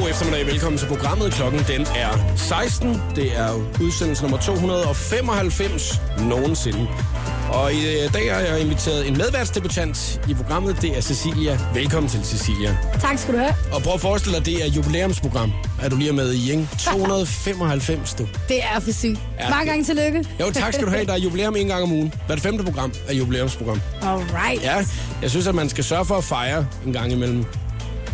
God eftermiddag. Velkommen til programmet. Klokken den er 16. Det er udsendelse nummer 295 nogensinde. Og i øh, dag har jeg inviteret en medværtsdebutant i programmet. Det er Cecilia. Velkommen til, Cecilia. Tak skal du have. Og prøv at forestille dig, det er jubilæumsprogram. Er du lige med i, ikke? 295, du. Det er for sygt. Ja, Mange det- gange tillykke. Jo, tak skal du have. Der er jubilæum en gang om ugen. Hver femte program er jubilæumsprogram. Alright. Ja, jeg synes, at man skal sørge for at fejre en gang imellem.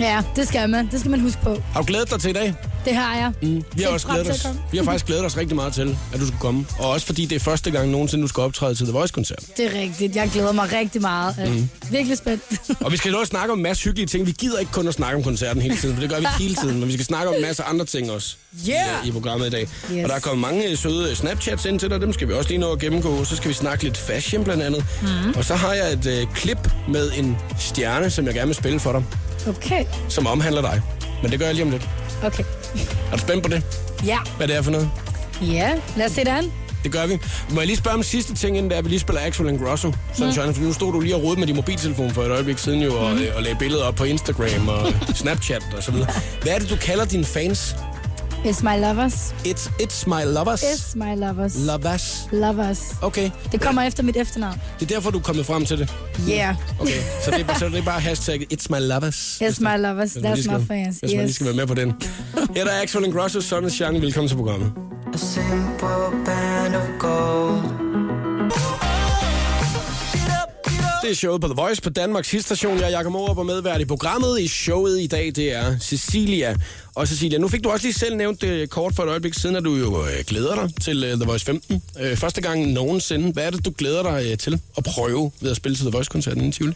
Ja, det skal man. Det skal man huske på. Har du glædet dig til i dag? Det har jeg. Mm, vi har også glædet os. Vi har faktisk glædet os rigtig meget til, at du skulle komme. Og også fordi det er første gang nogensinde, du skal optræde til The Voice-koncert. Det er rigtigt. Jeg glæder mig rigtig meget. Mm. Virkelig spændt. Og vi skal også snakke om en masse hyggelige ting. Vi gider ikke kun at snakke om koncerten hele tiden, for det gør vi hele tiden. Men vi skal snakke om en masse andre ting også Yeah! i, i programmet i dag. Yes. Og der er kommet mange søde Snapchats ind til dig. Dem skal vi også lige nå at gennemgå. Så skal vi snakke lidt fashion blandt andet. Mm. Og så har jeg et øh, klip med en stjerne, som jeg gerne vil spille for dig, Okay. som omhandler dig. Men det gør jeg lige om lidt. Okay. Er du spændt på det? Ja. Hvad det er for noget? Ja, lad os se det an. Det gør vi. Må jeg lige spørge om sidste ting, inden da vi lige spiller Axel Grosso? Sunshine, Mm. for nu stod du lige og rodede med din mobiltelefon for et øjeblik siden jo, og, øh, og lagde billeder op på Instagram og Snapchat og så videre. Hvad er det, du kalder dine fans? It's my lovers. It's, it's my lovers. It's my lovers. Lovers. Lovers. Okay. Det kommer efter mit efternavn. Det er derfor, du er kommet frem til det. Yeah. Okay. Så det er, bare- så det er bare hashtag It's my lovers. It's my lovers. That's my skal- fans. Hvis man lige Yes. skal være med på den. Her der er Axel and Grosso, Sunshine. Velkommen til programmet. A simple band of gold. Det er showet på The Voice på Danmarks hitstation. Jeg er Jakob Morup og medvært i programmet. I showet i dag, det er Cecilia. Og Cecilia, nu fik du også lige selv nævnt det kort for et øjeblik siden, at du jo øh, glæder dig til øh, The Voice 15. Øh, første gang nogensinde. Hvad er det, du glæder dig øh, til at prøve ved at spille til The Voice-koncerten i Tivoli?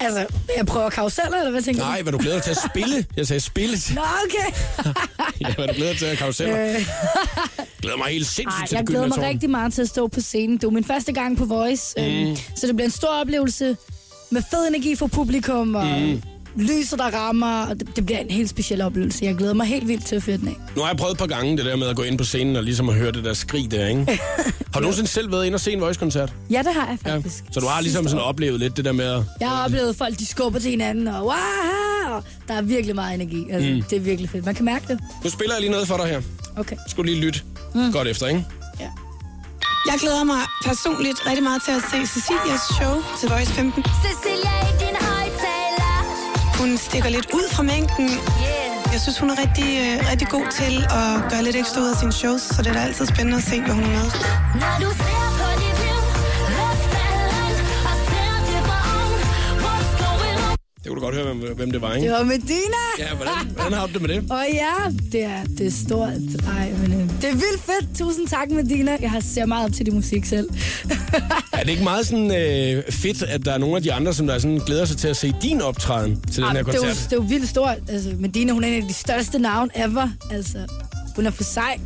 Altså, jeg prøver karuseller, eller hvad tænker Nej, hvad du glæder dig til at spille. Jeg sagde spille du? Nå, okay. Ja, hvad du glæder dig til at karuseller. Øh. Glæder mig helt sindssygt Ej, til jeg glæder mig rigtig meget til at stå på scenen. Det jo min første gang på Voice, mm. øhm, så det bliver en stor oplevelse med fed energi for publikum og mm. Lyset, der rammer. Og det, det bliver en helt speciel oplevelse. Jeg glæder mig helt vildt til at føre den af. Nu har jeg prøvet et par gange det der med at gå ind på scenen og ligesom at høre det der skrig der, ikke? Har du nogensinde selv været inde og se en Voice-koncert? Ja, det har jeg Ja. faktisk. Så du har ligesom sådan oplevet lidt det der med at... Jeg har oplevet folk, de skubber til hinanden, og wow, og der er virkelig meget energi. Altså, mm. Det er virkelig fedt. Man kan mærke det. Nu spiller jeg lige noget for dig her. Okay. Skal du lige lytte mm. godt efter, ikke? Ja. Jeg glæder mig personligt rigtig meget til at se Cecilias show til Voice 15. Cecilia. Hun stikker lidt ud fra mængden. Yeah. Jeg synes, hun er rigtig, øh, rigtig god til at gøre lidt ekstra ud af sine shows, så det er da altid spændende at se, hvad hun er med. Når du ser på dit liv, luftballon, og ser det kunne du godt høre, hvem, hvem det var, ikke? Det var Medina. Ja, hvordan, hvordan har du det med det? Og ja, det er, det er stort. Ej, men øh, det er vildt fedt. Tusind tak, Medina. Jeg har ser meget op til din musik selv. Er det ikke meget sådan øh, fedt, at der er nogle af de andre, som der sådan glæder sig til at se din optræden til den Ej, her det, er jo, koncert? det er jo vildt stort. Altså, Medina, hun er en af de største navn ever. Altså, hun er for sej.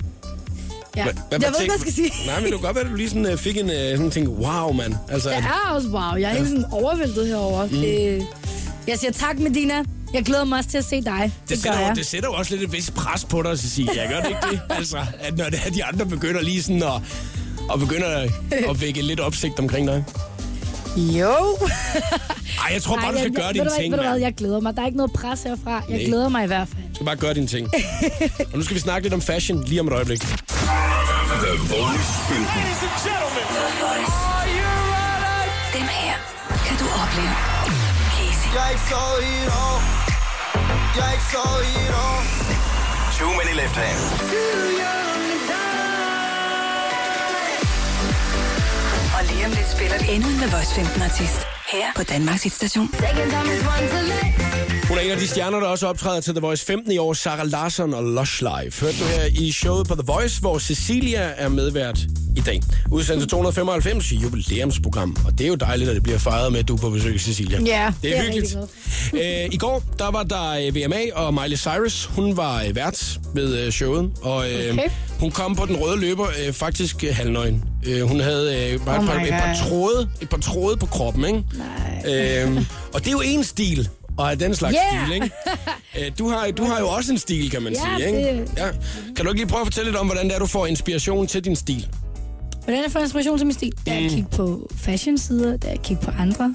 Ja. Hvad- hvad- jeg ved ikke, hvad jeg skal sige. Nej, men det kunne godt være, at du lige sådan, øh, fik en øh, sådan ting, wow, mand. Altså, Det er også wow. Jeg er helt sådan overvældet herover. Mm. Det, jeg siger tak, Medina. Jeg glæder mig også til at se dig. Det, det, sætter, jo, det sætter jo også lidt et vist pres på dig, Cecilia. Jeg gør det ikke det? Altså, at når det er, de andre begynder lige sådan at, og begynder at, at vække lidt opsigt omkring dig. Jo. Ej, jeg tror bare, Ej, du skal jeg, gøre dine ting, ved du hvad, jeg glæder mig. Der er ikke noget pres herfra. Jeg Nej. glæder mig i hvert fald. Du skal bare gøre dine ting. og nu skal vi snakke lidt om fashion lige om et øjeblik. The Voice 15. Dem her kan du opleve. Casey. Jeg er så i år. Jeg er ikke så i et år. Too many left hand. Og lige om lidt spiller vi endnu en The Voice 15 artist. Her på Danmarks let. Hun er en af de stjerner, der også optræder til The Voice 15 i år, Sarah Larsson og Lush Live. Hørte du her i showet på The Voice, hvor Cecilia er medvært i dag. Udsendelse 295, jubilæumsprogram. Og det er jo dejligt, at det bliver fejret med, at du er på besøg, Cecilia. Ja, det er, det er hyggeligt. Æ, I går, der var der øh, VMA, og Miley Cyrus, hun var øh, vært ved øh, showet. Og øh, Okay. hun kom på den røde løber øh, faktisk øh, halvnøgen. Øh, hun havde øh, bare Oh et, par, my et, par tråde, et par tråde på kroppen, ikke? Nej. Øhm, og det er jo en stil, og have den slags Yeah! stil, ikke? Øh, Du har, du har jo også en stil, kan man Ja, sige, ikke? det- Ja. Kan du ikke lige prøve at fortælle lidt om, hvordan det er, du får inspiration til din stil? Hvordan jeg får inspiration til min stil? Det er at kigge på fashion-sider, det er at kigge på andre.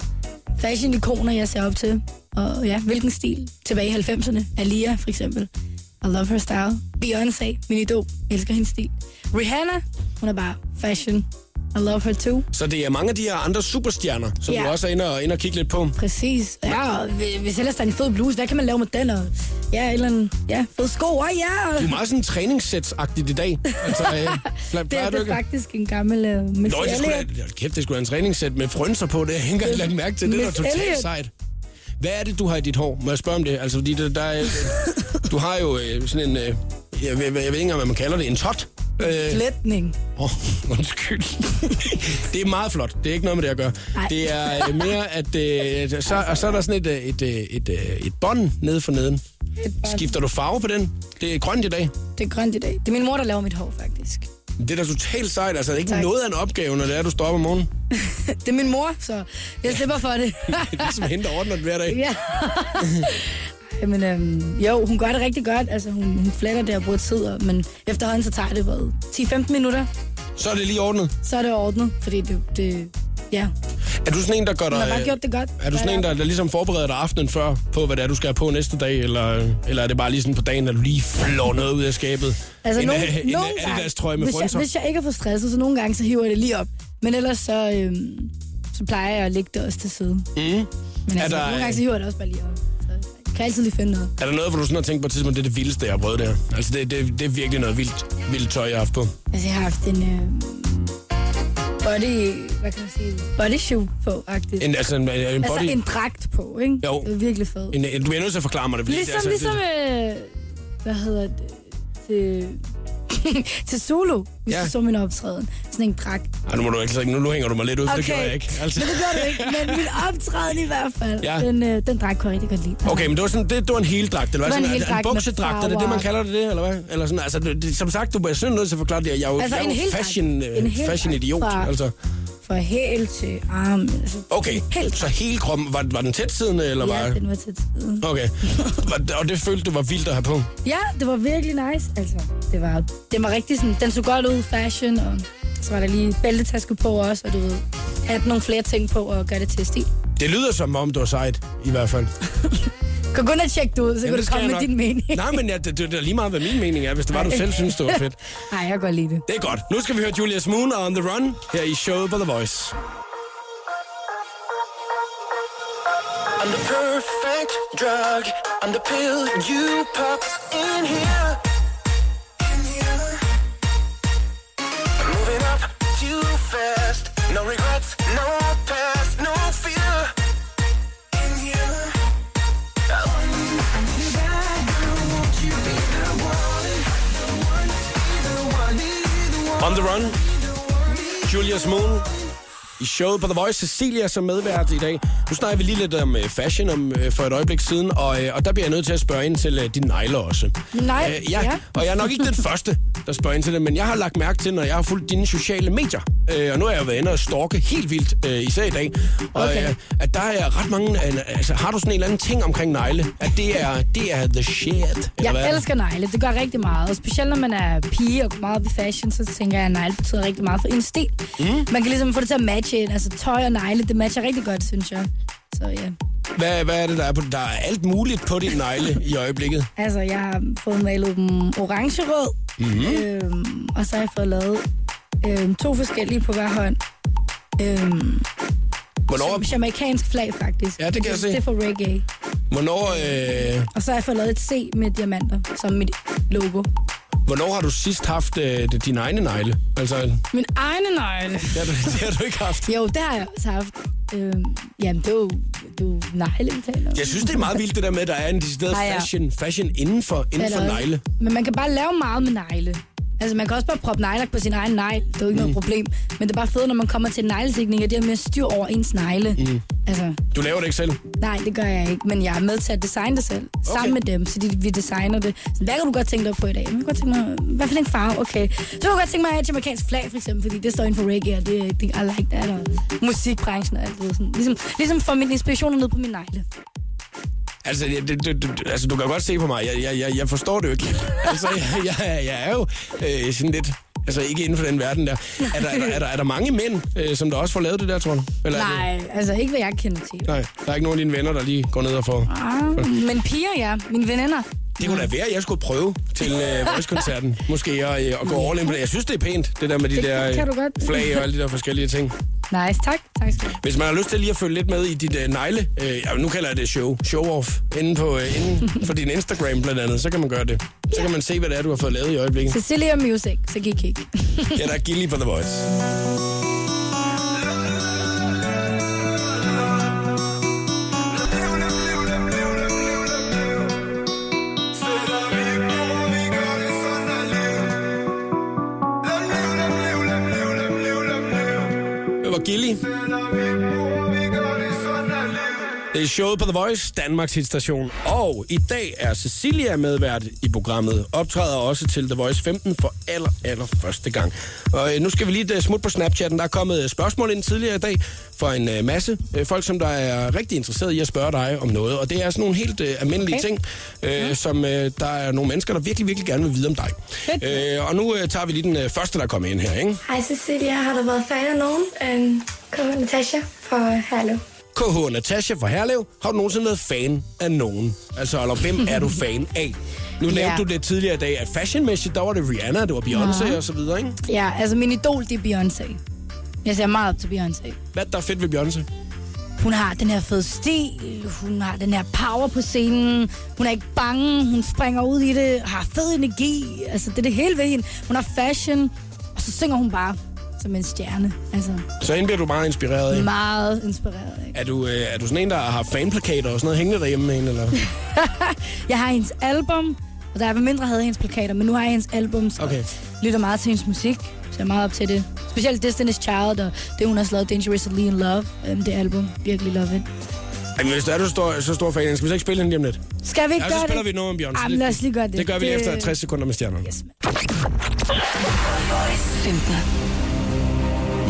fashion-ikoner, jeg ser op til. Og ja, hvilken stil? Tilbage i 90'erne. Alia, for eksempel. I love her style. Beyoncé, min idol. Elsker hendes stil. Rihanna, hun er bare fashion. I love her too. Så det er mange af de her andre superstjerner, som Ja. du også er inde og, inde og kigge lidt på. Præcis. Ja, og hvis ellers der er en fed bluse, hvad kan man lave med den? Og, ja, et eller andet, ja, fed sko. Oh, ja. Du er meget sådan træningssætsagtigt i dag. Altså, øh, plejer, Det er det faktisk en gammel uh, Miss Nå, det skulle da, kæft, det skulle da en træningssæt med frønser på. Det jeg ikke engang lagt mærke til. Det er totalt sejt. Hvad er det, du har i dit hår? Må jeg spørge om det? Altså, fordi der, der er, du har jo øh, sådan en... Øh, jeg, ved, jeg ved ikke engang, hvad man kalder det. En tot. Øh, Flætning. Åh, oh, undskyld. det er meget flot. Det er ikke noget med det at gøre. Nej. Det er øh, mere, at øh, så, og så er der sådan et, øh, et, et, et, øh, et bånd nede for neden. Skifter du farve på den? Det er grønt i dag. Det er grønt i dag. Det er min mor, der laver mit hår, faktisk. Det er da totalt sejt. Altså, det er ikke Tak. noget af en opgave, når det er, du står op om morgenen. Det er min mor, så jeg slipper for det. Det er som hende, der ordner det hver dag. ja. Jamen, øhm, jo, hun gør det rigtig godt. Altså, hun, hun fletter det og bruger tid, og, men efterhånden så tager det, hvad, 10-15 minutter, Så er det lige ordnet. så er det ordnet, fordi det, det ja, Er du sådan en, der gør hun har bare dig... gjort det godt. Er du sådan en, der, der ligesom forbereder dig aftenen før på, hvad det er, du skal have på næste dag? Eller, eller er det bare lige sådan på dagen, at du lige flår noget ud af skabet? Altså, en, nogle, en, nogle en Adidas trøje med hvis jeg, hvis jeg ikke er for stresset, så nogle gange, så hiver jeg det lige op. Men ellers så, øhm, så plejer jeg at lægge det også til side. Mm. Men altså, der- nogle gange, så hiver jeg det også bare lige op. Så kan altid lige finde noget. Er der noget, hvor du sådan har tænkt på et tidspunkt, det er det vildeste, jeg har prøvet det her? Altså, det, det, det er virkelig noget vildt, vildt tøj, jeg har haft på. Altså, jeg har haft en øh, body, hvad kan man sige, body shoe på, faktisk. En, altså, en, en body... Altså en dragt på, ikke? Jo. Det er virkelig fedt. en, en, du bliver nødt til at forklare mig det. Ligesom, det, ligesom, det, øh, hvad hedder det, til, til Zulu, hvis Ja. ja. du så min optræden. Sådan en dragt. Ej, nu, må du ikke, nu, nu hænger du mig lidt ud, for det gjorde jeg ikke. Altså. Men det gør du ikke. Men min optræden i hvert fald, Ja. ja. den, øh, den dragt kunne jeg rigtig godt lide. Okay, men det var, sådan, det, det var en hel dragt, eller hvad? Det var en Sådan, en dragt med buksedragt, er det det, man kalder det, det eller hvad? Eller sådan, altså, det, som sagt, du er sådan nødt til at forklare det. Jeg er jo, Altså, jeg er en jo fashion, En øh, fashion idiot, fra- altså. Fra hæl til arm. Altså, Okay, Helt så hele kroppen, var, var den tæt siddende, eller var... Ja, den var tiden. Okay, Var- og det følte du var vildt at have på? Ja, det var virkelig nice. Altså, det var, det var rigtig sådan, den så godt ud, fashion, og så var der lige bæltetaske på også, og du ved, at nogle flere ting på og gøre det til stil. Det lyder som om, du var sejt, i hvert fald. Kan gå ind og tjekke det ud, så Jamen, kan du komme med nok. din mening. Nej, men ja, det, det, det er lige meget, hvad min mening er, hvis det var, du selv synes, det var fedt. Nej, jeg kan godt lide det. Det er godt. Nu skal vi høre Julius Moon og On The Run her i showet på The Voice. I'm the perfect drug. I'm the pill you pop in here. On The Run. Julius Moon. I showet på The Voice, Cecilia som medvært i dag. Nu snakker vi lige lidt om øh, fashion om, øh, for et øjeblik siden, og, øh, og der bliver jeg nødt til at spørge ind til dine negler også. Nej, Øh, ja, ja. og jeg er nok ikke den første, der spørger ind til det, men jeg har lagt mærke til, når jeg har fulgt dine sociale medier, øh, og nu har jeg været inde og stalke helt vildt, øh, især i dag, og Okay. øh, at der er ret mange, øh, altså har du sådan en eller anden ting omkring negle, at det er, det er the shit, eller hvad? er Jeg det? elsker negle. Det gør rigtig meget. Og specielt når man er pige og går meget op i fashion, så tænker jeg, at negle betyder rigtig meget for en stil. Mm. Man kan ligesom få det til at matche. Altså tøj og negle, det matcher rigtig godt, synes jeg. Så ja. Hvad, hvad er det, der er på Der er alt muligt på dine negle i øjeblikket. Altså, jeg har fået malet dem orange-rød. Mm-hmm. Øhm, og så har jeg fået lavet øhm, to forskellige på hver hånd. Øhm, Hvornår, jamaikansk flag, faktisk. Ja, det kan jeg se. Det er for reggae. hvornår, øh, Og så har jeg fået lavet et C med diamanter, som mit logo. hvornår har du sidst haft øh, dine egne negle? Altså, Min egne negle. det har, du, det har du ikke haft. Jo, det har jeg også haft. Øhm, jamen, det er jo negle, vi taler om. Jeg synes, det er meget vildt, det der med, at der er en decideret Ej, ja. fashion, fashion inden for, inden for negle. Men man kan bare lave meget med negle. Altså, man kan også bare proppe neglelak på sin egen negl. Det er jo ikke Mm. noget problem. Men det er bare fedt, når man kommer til neglesikning, at det har mere styr over ens negle. Mm. Altså, Du laver det ikke selv. nej, det gør jeg ikke. Men jeg er med til at designe det selv. Okay. Sammen med dem, så de, vi designer det. Så hvad kan du godt tænke dig på i dag? Jeg kan godt tænke mig, hvad for en farve? Okay. Så kan jeg godt tænke mig at have et jamaikansk flag, for eksempel, fordi det står inden for reggae, og det, det I like that, og musikbranchen og alt det. Sådan. Ligesom, ligesom for min inspiration ned på min negle. Altså, det, det, det, altså, du kan godt se på mig. Jeg, jeg, jeg, jeg forstår det jo ikke. Altså, jeg, jeg, jeg er jo øh, sådan lidt Altså ikke inden for den verden der. Er der, er der, er der, er der mange mænd, øh, som der også får lavet det der, tror du? Eller Er det, Nej, altså ikke hvad jeg kender til. nej, der er ikke nogen af dine venner, der lige går ned og får... Ah, men piger, ja. Mine veninder. Det kunne da være, at jeg skulle prøve til øh, Voice-koncerten. Måske at, øh, at gå all in på det. Jeg synes, det er pænt, det der med de Det der øh, flag og alle de der forskellige ting. Nice, tak. Tak skal du. Hvis man har lyst til lige at følge lidt med i dit øh, negle, øh, nu kalder jeg det show, show-off, inden, på, øh, inden for din Instagram blandt andet, så kan man gøre det. Så kan man se, hvad det er, du har fået lavet i øjeblikket. Cecilia Music, så gik kig. Ja, der er Gilly på The Voice. Det er showet på The Voice, Danmarks hitstation. Og i dag er Cecilia medvært i programmet. Optræder også til The Voice 15 for aller, aller første gang. Og øh, nu skal vi lige øh, smutte på Snapchatten. Der er kommet øh, spørgsmål ind tidligere i dag fra en øh, masse øh, folk, som der er rigtig interesseret i at spørge dig om noget. Og det er sådan nogle helt øh, almindelige Okay. ting, øh, som øh, der er nogle mennesker, der virkelig, virkelig gerne vil vide om dig. Fedt. Øh, og nu øh, tager vi lige den øh, første, der er kommet ind her, ikke? Hej Cecilia, har du været fan af nogen? Um, Kom Natasha fra Herlev. KH Natasha fra Herlev, har du nogensinde været fan af nogen? Altså, eller hvem er du fan af? Nu nævnte Ja. du det tidligere i dag, at fashionmæssigt, der var det Rihanna, det var Beyoncé Ja. og så videre, ikke? Ja, altså min idol, det er Beyoncé. Jeg ser meget op til Beyoncé. Hvad er der er fedt ved Beyoncé? Hun har den her fede stil, hun har den her power på scenen, hun er ikke bange, hun springer ud i det, har fed energi, altså det er det hele ved hende. Hun har fashion, og så synger hun bare som en stjerne. Altså, Så hende bliver du meget inspireret af. meget inspireret af. Er du, øh, er du sådan en, der har fanplakater og sådan noget hængende derhjemme med hende, eller? Jeg har hendes album, og jeg var mindre havde hendes plakater, men nu har jeg hendes album, så Okay. lytter meget til hendes musik, så jeg er meget op til det. Specielt Destiny's Child, og det hun har lavet Dangerously in Love, um, det album, virkelig love it. Ej, men hvis er du stor, så stor fan, skal vi så ikke spille hende lige om lidt? Skal vi ikke Ja, så gøre spiller det? vi noget om Beyoncé. Ej, men lad os lige gøre det. Det gør vi lige efter 60 sekunder med stjernerne. Yes, man. 15.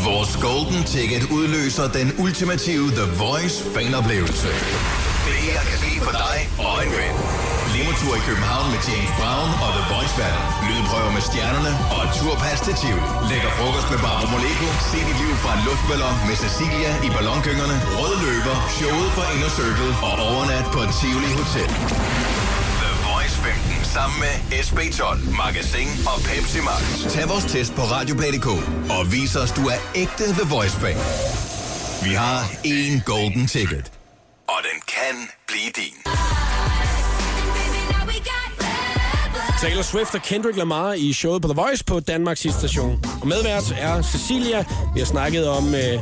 Vores Golden Ticket udløser den ultimative The Voice fanoplevelse. Det her kan ske for dig og en ven. Limotur i København med James Brown og The Voice Band. Lydprøver med stjernerne og turpas til Tivoli. Lækker frokost med Barbara Moleko. Se dit liv fra en luftballon med Cecilia i ballongyngerne. Røde løber. Showet for Inner Circle og overnat på Tivoli Hotel. The Voice 15 sammen med SB12, Magasin og Pepsi Max. Tag vores test på radioplay.dk og vis os, du er ægte The Voice-fan. Vi har en golden ticket, og den kan blive din. Taylor Swift og Kendrick Lamar i showet på The Voice på Danmarks station. Og medvært er Cecilia. Vi har snakket om, øh,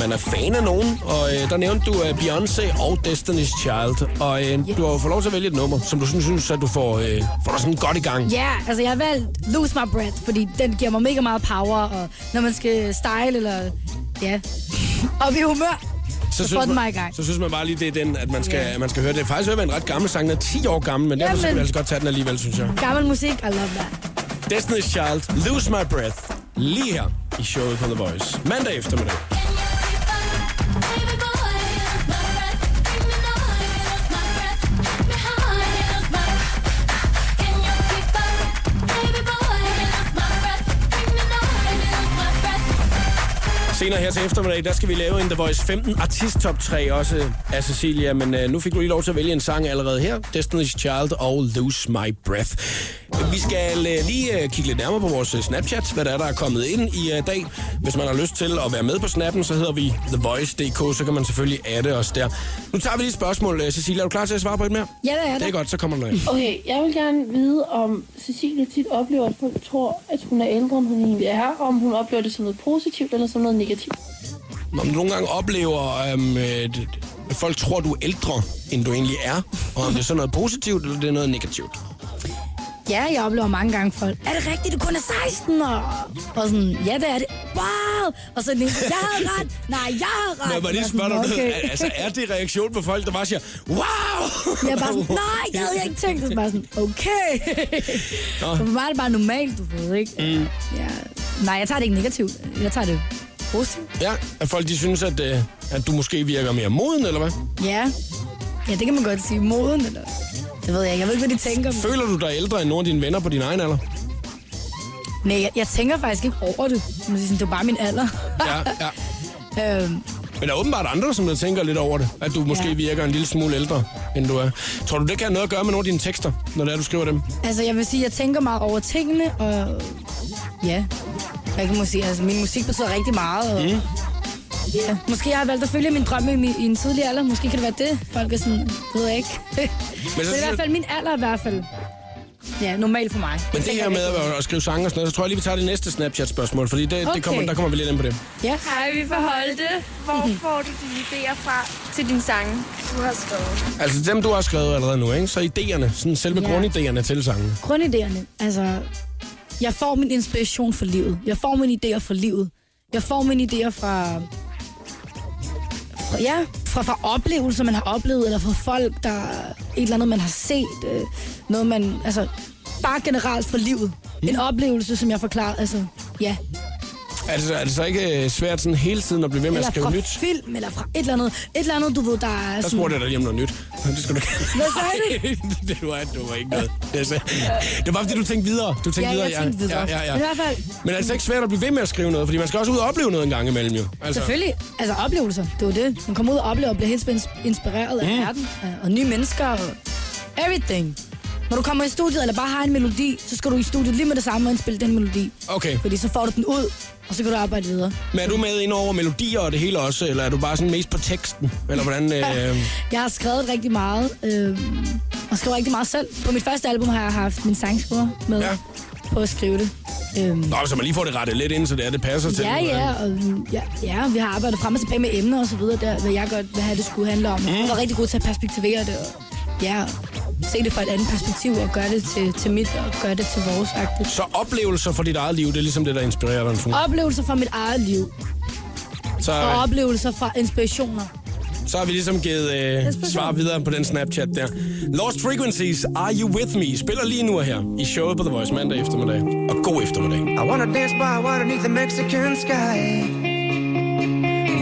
man er fan af nogen, og øh, der nævnte du øh, Beyoncé og Destiny's Child. Og øh, du har jo fået lov til at vælge et nummer, som du synes, synes at du får, øh, får dig sådan godt i gang. Ja, altså jeg har valgt Lose My Breath, fordi den giver mig mega meget power, og når man skal style eller, ja, op i humør, så, i gang. så synes man bare lige, det er den, at man skal, Ja. man skal høre det. Faktisk er en ret gammel sang, den er 10 år gammel, men derfor Jamen. skal vi altså godt tage den alligevel, synes jeg. Gammel musik, I love that. Destiny's Child, Lose My Breath, lige her i showet på The Voice. Mandag eftermiddag. Senere her til eftermiddag, der skal vi lave en The Voice 15 artist top 3 også af Cecilia, men øh, nu fik du lige lov til at vælge en sang allerede her. Destiny's Child og Lose My Breath. Vi skal øh, lige øh, kigge lidt nærmere på vores øh, Snapchat, hvad der er, der er kommet ind i øh, dag. Hvis man har lyst til at være med på snappen, så hedder vi TheVoice.dk, så kan man selvfølgelig adde os der. Nu tager vi lige et spørgsmål. Øh, Cecilia, er du klar til at svare på et mere? Ja, det er Det er godt, så kommer der noget. Okay, jeg vil gerne vide, om Cecilie tit oplever, at folk tror, at hun er ældre, end hun egentlig er, og om hun oplever det som noget positivt eller som noget negativt. Om du nogle gange oplever, øhm, øh, det- at folk tror, du er ældre, end du egentlig er, og om det er så noget positivt, eller det er noget negativt. Ja, jeg oplever mange gange folk. Er det rigtigt, du kun er 16 år? Og sådan, ja, det er det. Wow! Og så jeg havde ret. Nej, jeg havde ret. Men jeg må lige Og spørge dig, sådan, noget. altså er det reaktion på folk, der bare siger, wow! Jeg er bare sådan, nej, jeg havde ikke tænkt det. Så bare sådan, okay. Nå. Så for mig er det bare normalt, du ved, ikke? Mm. Ja. Nej, jeg tager det ikke negativt. Jeg tager det positivt. Ja, at folk de synes, at, øh, at du måske virker mere moden, eller hvad? Ja. Ja, det kan man godt sige. Moden, eller... Det ved jeg ikke. Jeg ved ikke, hvad de tænker. Føler du dig ældre end nogle af dine venner på din egen alder? Nej, jeg, jeg tænker faktisk ikke over det. Men er Det er bare min alder. Ja, ja. øhm, Men der er åbenbart andre, som der tænker lidt over det. At du måske Ja. virker en lille smule ældre, end du er. Tror du, det kan have noget at gøre med nogle af dine tekster, når det er, du skriver dem? altså, jeg vil sige, jeg tænker meget over tingene, og ja, jeg kan måske, altså, min musik betyder rigtig meget. Og, mm. Ja, måske jeg har valgt at følge min drøm i, min, i en tidlig alder. Måske kan det være det. Folk er sådan, det ved jeg ikke. Men så det er i hvert fald min alder i hvert fald. Ja, normalt for mig. Men det her med at, at skrive sange og sådan noget, så tror jeg lige, vi tager det næste Snapchat-spørgsmål, fordi det, okay. det kommer, der kommer vi lidt ind på det. Ja. Hej, vi får Holte. Hvor får du dine idéer fra til din sange, du har skrevet? Altså dem, du har skrevet allerede nu, ikke? så idéerne, sådan selve Ja. grundidéerne til sangen. Grundidéerne, altså, jeg får min inspiration for livet. Jeg får mine idéer for livet. Jeg får mine idéer fra, fra ja, fra, fra oplevelser, man har oplevet, eller fra folk, der et eller andet, man har set. Øh, noget, man, altså, bare generelt for livet. En oplevelse, som jeg forklarer, altså, ja. Altså, er det så ikke øh, svært sådan hele tiden at blive ved med at Eller skrive fra nyt? film, eller fra et eller andet, et eller andet, du ved, der er Der sådan... spurgte jeg dig lige om noget nyt. Det skal du Hvad sagde du? det, var, det var ikke noget. Det, er, det var fordi, du tænkte videre. Du tænkte Ja, videre, jeg tænkte videre. Ja, ja, ja. Men i hvert fald, Men er det så ikke svært at blive ved med at skrive noget? Fordi man skal også ud og opleve noget en gang imellem, jo. Altså, Selvfølgelig. Altså oplevelser, det var det. Man kommer ud og oplever og bliver helt inspireret af Mm. verden. Og nye mennesker og everything. Når du kommer i studiet, eller bare har en melodi, så skal du i studiet lige med det samme og indspille den melodi. Okay. Fordi så får du den ud, og så kan du arbejde videre. Men er du med ind over melodier og det hele også, eller er du bare sådan mest på teksten? Eller hvordan... Øh... Jeg har skrevet rigtig meget, øh, og skrevet rigtig meget selv. På mit første album har jeg haft min sangskriver med Ja. på at skrive det. Øhm, Nå, så man lige får det rettet lidt ind, så det, er, det passer til. Ja, ja, og, ja, ja, vi har arbejdet frem og tilbage med emner og så videre, der, hvad jeg godt have, det skulle handle om. Mm. Jeg var rigtig god til at perspektivere det, og ja, se det fra et andet perspektiv, og gøre det til, til mit, og gøre det til vores agtigt. Så oplevelser for dit eget liv, det er ligesom det, der inspirerer dig. Sådan. Oplevelser fra mit eget liv, Så, og oplevelser fra inspirationer. så har vi ligesom givet øh, svar videre på den Snapchat der. Lost Frequencies, Are You With Me, spiller lige nu her i showet på The Voice mandag eftermiddag. Og god eftermiddag. I wanna dance by water beneath the Mexican sky.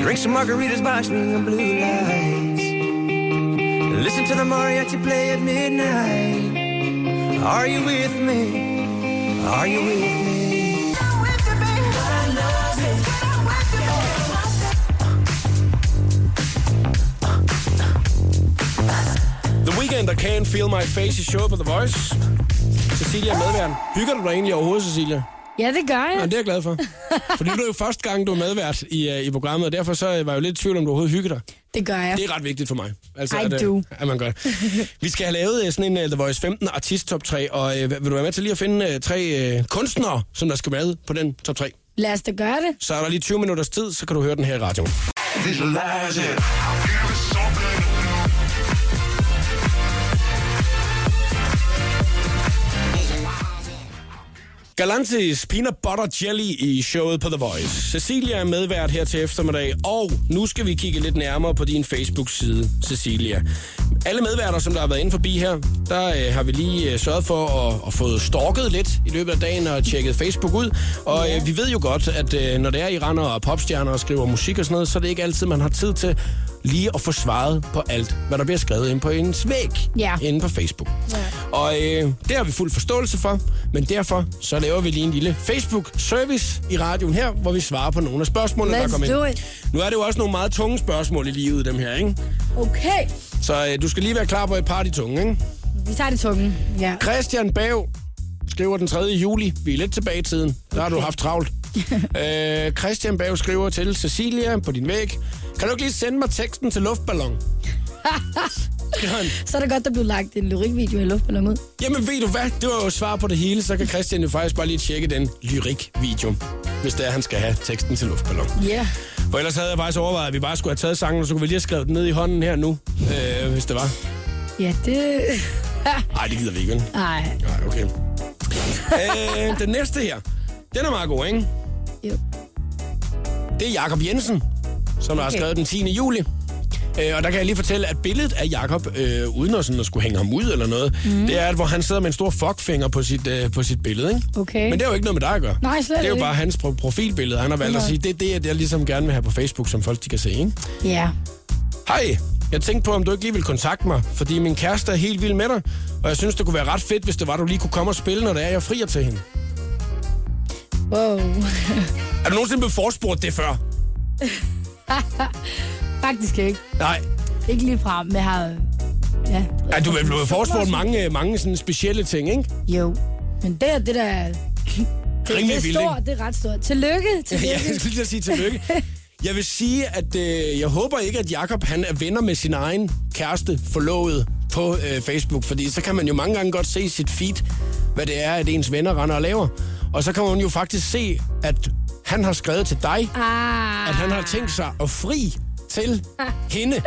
Drink some margaritas by swinging blue lights. Listen to the mariachi play at midnight. Are you with me? Are you with me? The Weeknd og Can't Feel My Face i showet på The Voice. Cecilia er medvært. Hygger du dig egentlig overhovedet, Cecilia? Ja, det gør jeg. Ja, det er jeg glad for. Fordi nu er det jo første gang, du er medvært i, uh, i programmet, og derfor så var jeg jo lidt i tvivl, om du overhovedet hygger dig. Det gør jeg. Det er ret vigtigt for mig. Altså, I at, øh, do. At man gør det. Vi skal have lavet øh, sådan en uh, The Voice 15 artist top 3, og uh, vil du være med til lige at finde uh, tre uh, kunstnere, som der skal med på den top 3? Lad os da gøre det. Så er der lige 20 minutters tid, så kan du høre den her i radioen. Galantis Peanut Butter Jelly i showet på The Voice. Cecilia er medvært her til eftermiddag, og nu skal vi kigge lidt nærmere på din Facebook-side, Cecilia. Alle medværter, som der har været inde forbi her, der øh, har vi lige øh, sørget for at, at få stalket lidt i løbet af dagen og tjekket Facebook ud. Og øh, vi ved jo godt, at øh, når det er, I render og popstjerner og skriver musik og sådan noget, så er det ikke altid, man har tid til lige at få svaret på alt, hvad der bliver skrevet ind på ens væg Ja. inde på Facebook. Ja. Og øh, det har vi fuld forståelse for, men derfor så laver vi lige en lille Facebook-service i radioen her, hvor vi svarer på nogle af spørgsmålene, der Let's kommer do ind. it. Nu er det jo også nogle meget tunge spørgsmål i livet, dem her, ikke? Okay. Så øh, du skal lige være klar på et par af de tunge, ikke? Vi tager det tungen. Ja. Christian Bav skriver den 3. juli. Vi er lidt tilbage i tiden. Der har du haft travlt. øh, Christian Bav skriver til Cecilia på din væg. Kan du ikke lige sende mig teksten til luftballon? Han. Så er det godt, der blev lagt en lyrikvideo i luftballon ud. Jamen ved du hvad, det var jo svar på det hele, så kan Christian jo faktisk bare lige tjekke den lyrik-video, hvis det er, han skal have teksten til luftballon. Ja. Yeah. For ellers havde jeg faktisk overvejet, at vi bare skulle have taget sangen, og så kunne vi lige have skrevet den ned i hånden her nu, øh, hvis det var. Ja, det... Nej, det gider vi ikke, vel? Nej. Nej, okay. øh, den næste her, den er meget god, ikke? Jo. Det er Jakob Jensen, som okay. har skrevet den 10. juli. Øh, og der kan jeg lige fortælle, at billedet af Jakob, øh, uden at, sådan at skulle hænge ham ud eller noget, mm. det er, at hvor han sidder med en stor fuckfinger på sit, øh, på sit billede, ikke? Okay. Men det er jo ikke noget med dig at gøre. Nej, slet Det er jo bare hans pro- profilbillede. Han har valgt at Nej. sige, det er det, jeg ligesom gerne vil have på Facebook, som folk de kan se, ikke? Ja. Hej, jeg tænkte på, om du ikke lige vil kontakte mig, fordi min kæreste er helt vild med dig, og jeg synes, det kunne være ret fedt, hvis det var, du lige kunne komme og spille, når det er, jeg frier til hende. Wow. Er du nogensinde blevet forspurgt det før? Faktisk ikke. Nej. Ikke lige frem, men jeg har... Ja. Er du er blevet forspurgt mange, mange sådan specielle ting, ikke? Jo. Men det er det, der er... Det, det er stort, det er ret stort. Tillykke, Ja, tillykke. jeg skulle lige sige tillykke. Jeg vil sige, at øh, jeg håber ikke, at Jakob han er venner med sin egen kæreste forlovet på øh, Facebook, fordi så kan man jo mange gange godt se sit feed, hvad det er, at ens venner render og laver. Og så kan man jo faktisk se, at han har skrevet til dig, Ah. at han har tænkt sig at fri til hende.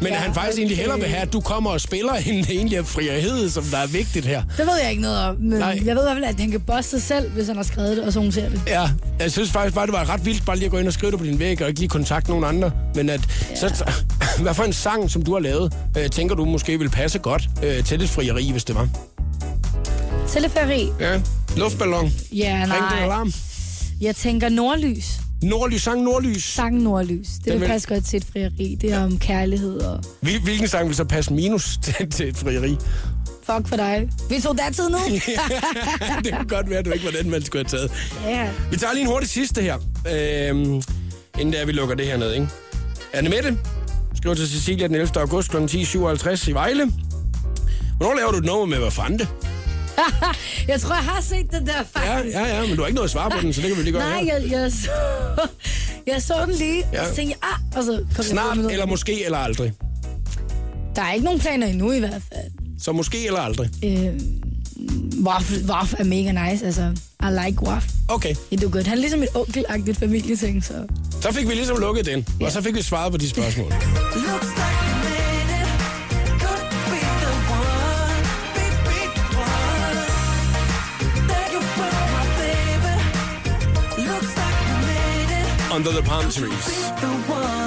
Men Ja, at han faktisk okay. egentlig hellere vil have, at du kommer og spiller hende egentlig af frihed, som der er vigtigt her. Det ved jeg ikke noget om, men Nej. jeg ved i hvert fald, at han kan bosse sig selv, hvis han har skrevet det, og så hun ser det. Ja, jeg synes faktisk bare, det var ret vildt bare lige at gå ind og skrive det på din væg, og ikke lige kontakte nogen andre. Men at, ja. så, hvad for en sang, som du har lavet, øh, tænker du måske vil passe godt øh, til et frieri, hvis det var? Teleferi? Ja, luftballon. Ja, Ring nej. alarm. Jeg tænker nordlys. Nordlys, sang Nordlys. Sang nordlys. Det vil vil- passe godt til et frieri. Det er om kærlighed og... Hvil, hvilken sang vil så passe minus til, til et frieri? Fuck for dig. Vi tog datid nu. det kan godt være, at du ikke var den, man skulle have taget. ja. Vi tager lige en hurtig sidste her, øhm, inden der vi lukker det her ned, ikke? Anne Mette skriver til Cecilia den 11. august kl. 10.57 i Vejle. Hvornår laver du et nummer med Vafante? jeg tror, jeg har set den der Ja, faktisk. ja, ja, men du har ikke noget at svare på den, så det kan vi lige gøre Nej, her. jeg, jeg, så, jeg så den lige, Ja. og så tænkte jeg, ah, og så kom Snart, jeg eller måske, eller aldrig. Der er ikke nogen planer endnu i hvert fald. Så måske eller aldrig. Øh, waffle, waffle er mega nice, altså. I like waffle. Okay. Det er godt. Han er ligesom et onkelagtigt familieting, så... Så fik vi ligesom lukket den, og så fik vi svaret på de spørgsmål. Under the Palm Trees.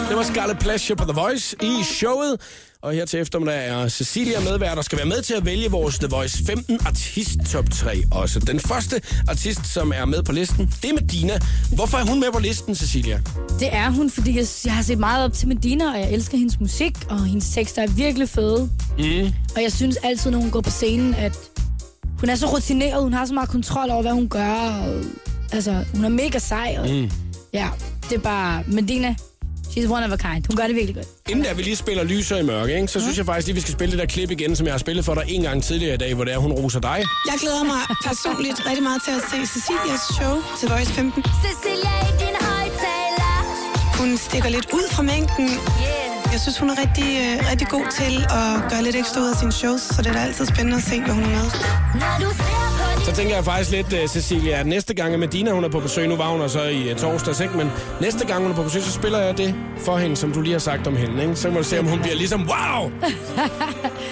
Det var Scarlet Pleasure på The Voice i showet. Og her til eftermiddag er Cecilia medvært og skal være med til at vælge vores The Voice 15 artist top 3 også. Den første artist, som er med på listen, det er Medina. Hvorfor er hun med på listen, Cecilia? Det er hun, fordi jeg, jeg har set meget op til Medina, og jeg elsker hendes musik, og hendes tekster er virkelig fede. Mm. Og jeg synes altid, når hun går på scenen, at hun er så rutineret, hun har så meget kontrol over, hvad hun gør. Og, altså, hun er mega sej. Og, Mm. Ja, det er bare Medina. She's one of a kind. Hun gør det virkelig godt. Inden der vi lige spiller lyser i mørke, ikke, så synes jeg faktisk lige, vi skal spille det der klip igen, som jeg har spillet for dig en gang tidligere i dag, hvor det er, hun roser dig. Jeg glæder mig personligt rigtig meget til at se Cecilias show til Voice 15. Cecilia i din højtaler. Hun stikker lidt ud fra mængden. Jeg synes, hun er rigtig, øh, rigtig god til at gøre lidt ekstra ud af sine shows, så det er da altid spændende at se, hvad hun er med. Når du ser Så tænker jeg faktisk lidt, uh, Cecilia, at næste gang, at Medina hun er på besøg, nu var hun så i uh, torsdags, ikke? men næste gang hun er på besøg, så spiller jeg det for hende, som du lige har sagt om hende. Ikke? Så må du se, om hun bliver ligesom, wow!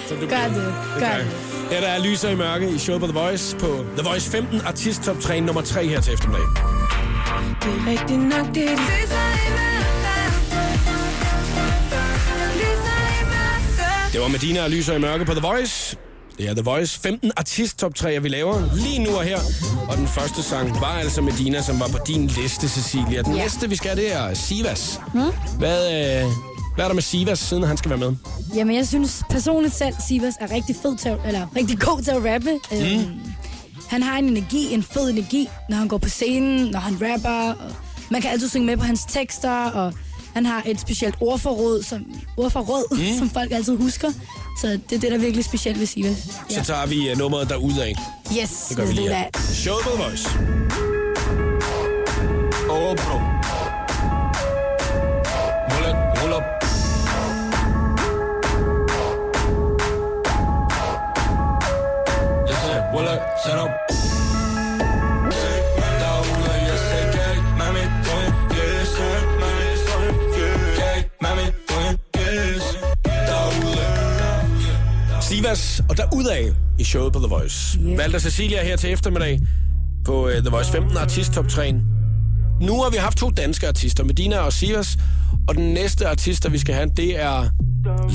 Som du Gør bliver. det. Gør det. Her der er lyser i mørke i showet på The Voice på The Voice 15 artist top 3 nummer 3 her til eftermiddag. Det er rigtigt nok, det er de Det var Medina og Lyser i Mørke på The Voice. Det er The Voice 15 artist top 3, vi laver lige nu og her. Og den første sang var altså Medina, som var på din liste, Cecilia. Den Ja. næste, vi skal, det er Sivas. Hmm? Hvad, øh, hvad er der med Sivas, siden han skal være med? Jamen, jeg synes personligt selv, Sivas er rigtig fed til, at- eller rigtig god til at rappe. Mm. Øhm, han har en energi, en fed energi, når han går på scenen, når han rapper. Og man kan altid synge med på hans tekster, og han har et specielt ordforråd, som, ordforråd, mm. som folk altid husker. Så det er det, der er virkelig specielt ved Sivas. Så tager vi uh, nummeret derudad. Yes, Det gør vi lige her. på The Voice. Oh, bro. Sivas og derudaf i showet på The Voice. Yeah. Valgte Cecilia her til eftermiddag på uh, The Voice 15 artist top 3. Nu har vi haft to danske artister, Medina og Sivas, og den næste artister, vi skal have, det er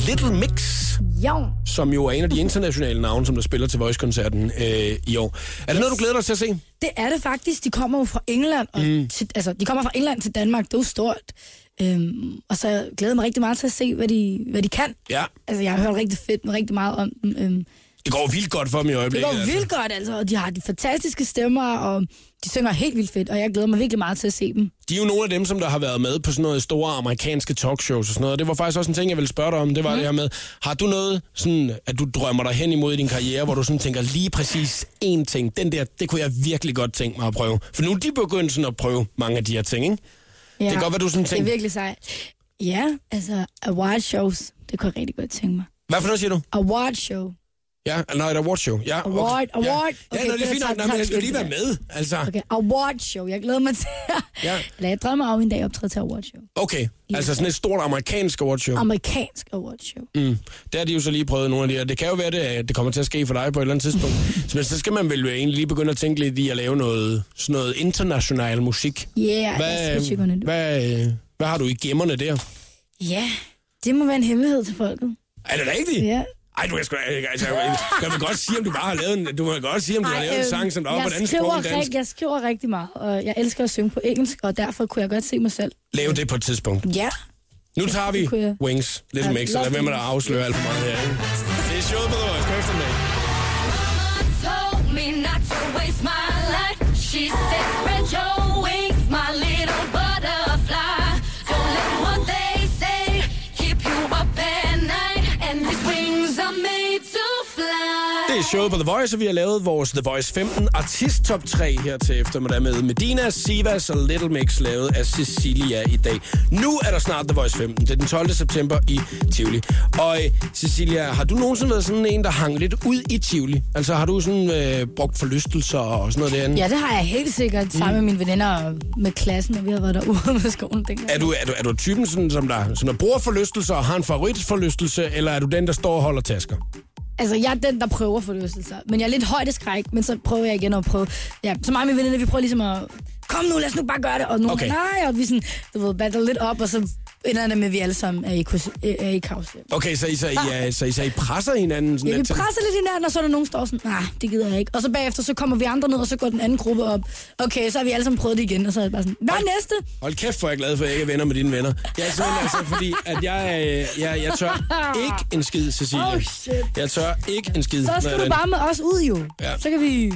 Little Mix, Jo. som jo er en af de internationale navne, som der spiller til Voice-koncerten øh, i år. Er det noget, du glæder dig til at se? Det er det faktisk. De kommer jo fra England, og mm. til, altså, de kommer fra England til Danmark. Det er jo stort. Øhm, og så glæder jeg mig rigtig meget til at se, hvad de, hvad de kan. Ja. Altså, jeg har hørt rigtig fedt med rigtig meget om dem. Øhm, Det går vildt godt for dem i Det øjeblikket. går vildt godt, altså. Og de har de fantastiske stemmer, og de synger helt vildt fedt. Og jeg glæder mig virkelig meget til at se dem. De er jo nogle af dem, som der har været med på sådan noget store amerikanske talkshows og sådan noget. Det var faktisk også en ting, jeg ville spørge dig om. Det var mm. det her med, har du noget, sådan, at du drømmer dig hen imod i din karriere, hvor du sådan tænker lige præcis én ting, den der, det kunne jeg virkelig godt tænke mig at prøve. For nu er de begyndt sådan at prøve mange af de her ting, ikke? Ja, Det kan godt være, du sådan Det er tænker, virkelig sejt. Ja, altså, award shows, det kunne jeg rigtig godt tænke mig. hvad for noget siger du? Award show. Ja, nej, et award show. Ja, okay. Award, ja. award. Ja, Okay, nå, det er det fint er nok. Men jeg skal lige være det med. Altså, Okay, award show. Jeg glæder mig til ja. Eller jeg drømmer om en dag optræde til award show. Okay, altså sådan et stort amerikansk award show. Amerikansk award show. Mm. Det har de jo så lige prøvet nogle af de her. Det kan jo være, det, det kommer til at ske for dig på et eller andet tidspunkt. Så, men så skal man vel jo egentlig lige begynde at tænke lidt i at lave noget, sådan noget international musik. Yeah, that's what you're gonna do. hvad, øh, hvad har du i gemmerne der? Ja, det må være en hemmelighed til folket. Er det rigtigt? Ja. Ej, du kan sgu da- altså, kan man godt sige, om du bare har lavet en, du kan godt sige, om du har lavet en sang, som der er på et jeg andet sprog end dansk. Jeg skriver rigtig meget, og jeg elsker at synge på engelsk, og derfor kunne jeg godt se mig selv. Lav det på et tidspunkt. Ja. Nu tager vi jeg. Wings, Little Ja, lad være med at afsløre alt for meget her. Ikke? Det er showet på The Voice. God eftermiddag. told me not to waste my life. She said, showet på The Voice, og vi har lavet vores The Voice 15 artist top 3 her til eftermiddag med Medina, Sivas og Little Mix lavet af Cecilia i dag. Nu er der snart The Voice 15. Det er den 12. september i Tivoli. Og øh, Cecilia, har du nogensinde været sådan en, der hang lidt ud i Tivoli? Altså har du sådan øh, brugt forlystelser og sådan noget derinde? Ja, det har jeg helt sikkert sammen med mine veninder og med klassen, og vi har været derude med skolen dengang. Er du, er, du, er du typen, sådan, som, der, som der bruger forlystelser og har en favoritforlystelse, eller er du den, der står og holder tasker? Altså, jeg er den, der prøver forlystelser. Men jeg er lidt højdeskræk, men så prøver jeg igen at prøve. Ja, så mig og mine veninder, vi prøver ligesom at... Kom nu, lad os nu bare gøre det. Og nu, Okay. okay. nej, og vi sådan, du ved, battle lidt op, og så ender med, at vi alle sammen er i, er i kaos. Okay, så I, så, I, er, så I, så I presser hinanden sådan Ja, vi presser lidt hinanden, og så er der nogen, der står sådan, nej, det gider jeg ikke. Og så bagefter, så kommer vi andre ned, og så går den anden gruppe op. Okay, så har vi alle sammen prøvet det igen, og så er det bare sådan, hvad er næste? Hold kæft, hvor er jeg glad for, at jeg ikke er venner med dine venner. Jeg er simpelthen altså, fordi at jeg, øh, jeg, jeg tør ikke en skid, Cecilia. Oh, shit. Jeg tør ikke en skid. Så skal du er bare med os ud, jo. Ja. Så kan vi...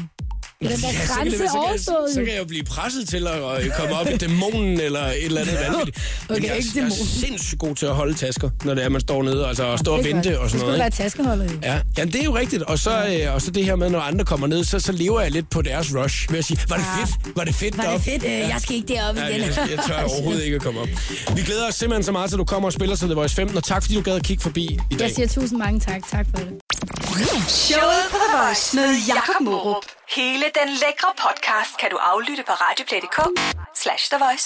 Det er den der Ja, så, kan det, grænse være- så, kan, jeg, så kan jeg jo blive presset til at øh, komme op i dæmonen eller et eller andet vanvittigt. Men Okay, jeg, ikke jeg er sindssygt god til at holde tasker, når det er, man står nede altså, og står og Det er vente og sådan Du noget. skulle ikke? være taskeholder. Ja, ja, det er jo rigtigt. Og så, øh, og så det her med, når andre kommer ned, så, så lever jeg lidt på deres rush ved at sige, var det Ah. fedt? Var det fedt Var det fedt? Øh, Jeg skal ikke derop Ja, igen. jeg, jeg tør overhovedet ikke at komme op. Vi glæder os simpelthen så meget at du kommer og spiller til The Voice 15, og tak fordi du gad at kigge forbi i dag. Jeg siger tusind mange tak. Tak for det. Showet på The Voice med Jakob Morup. Hele den lækre podcast kan du aflytte på radioplay.dk slash The Voice.